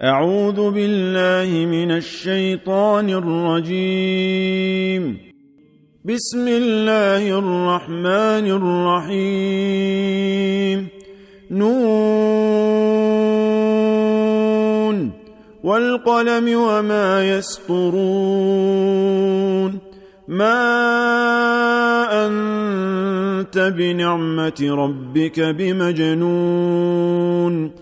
أعوذ بالله من الشيطان الرجيم. بسم الله الرحمن الرحيم. نون. والقلم وما يسطرون. ما أنت بنعمة ربك بمجنون.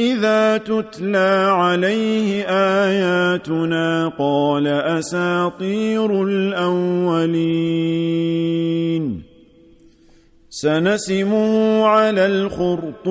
إذا تتلى عليه آياتنا قال أساطير الأولين. سنسمه على الخرطوم.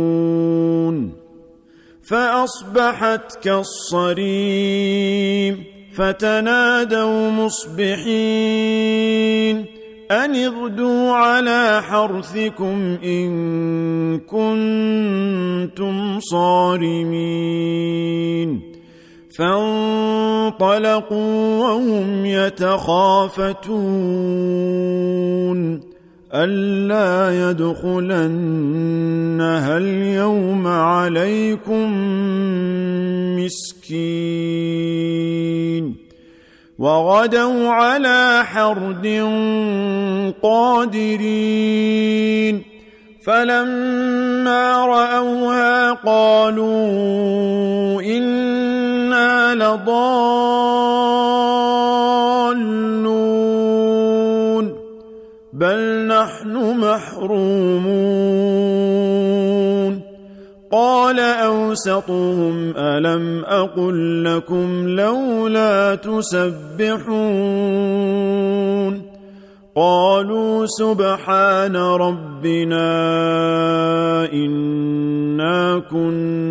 فأصبحت كالصريم فتنادوا مصبحين أن اغدوا على حرثكم إن كنتم صارمين فانطلقوا وهم يتخافتون ألا يدخلنها اليوم عليكم مسكين وغدوا على حرد قادرين فلما رأوها قالوا إنا لضالون محرومون قال أوسطهم ألم أقل لكم لولا تسبحون؟ قالوا سبحان ربنا إنا كنا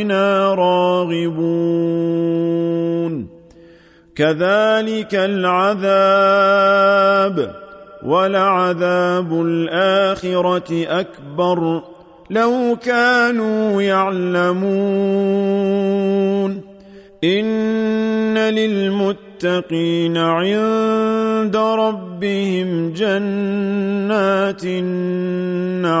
ربنا راغبون. كذلك العذاب ولعذاب الآخرة أكبر. لو كانوا يعلمون. إن للمتقين عند ربهم جنات النعيم.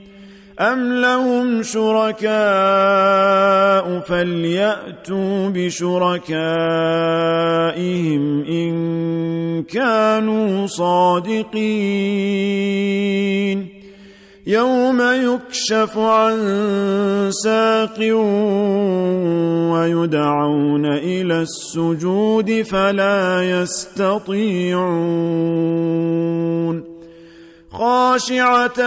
أم لهم شركاء فليأتوا بشركائهم إن كانوا صادقين يوم يكشف عن ساق ويدعون إلى السجود فلا يستطيعون خاشعة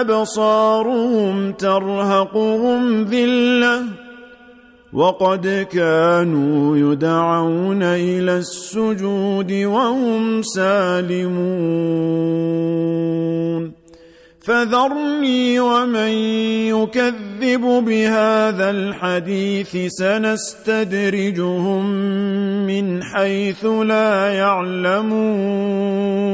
أبصارهم ترهقهم ذلة وقد كانوا يدعون إلى السجود وهم سالمون. فذرني ومن يكذب بهذا الحديث سنستدرجهم من حيث لا يعلمون.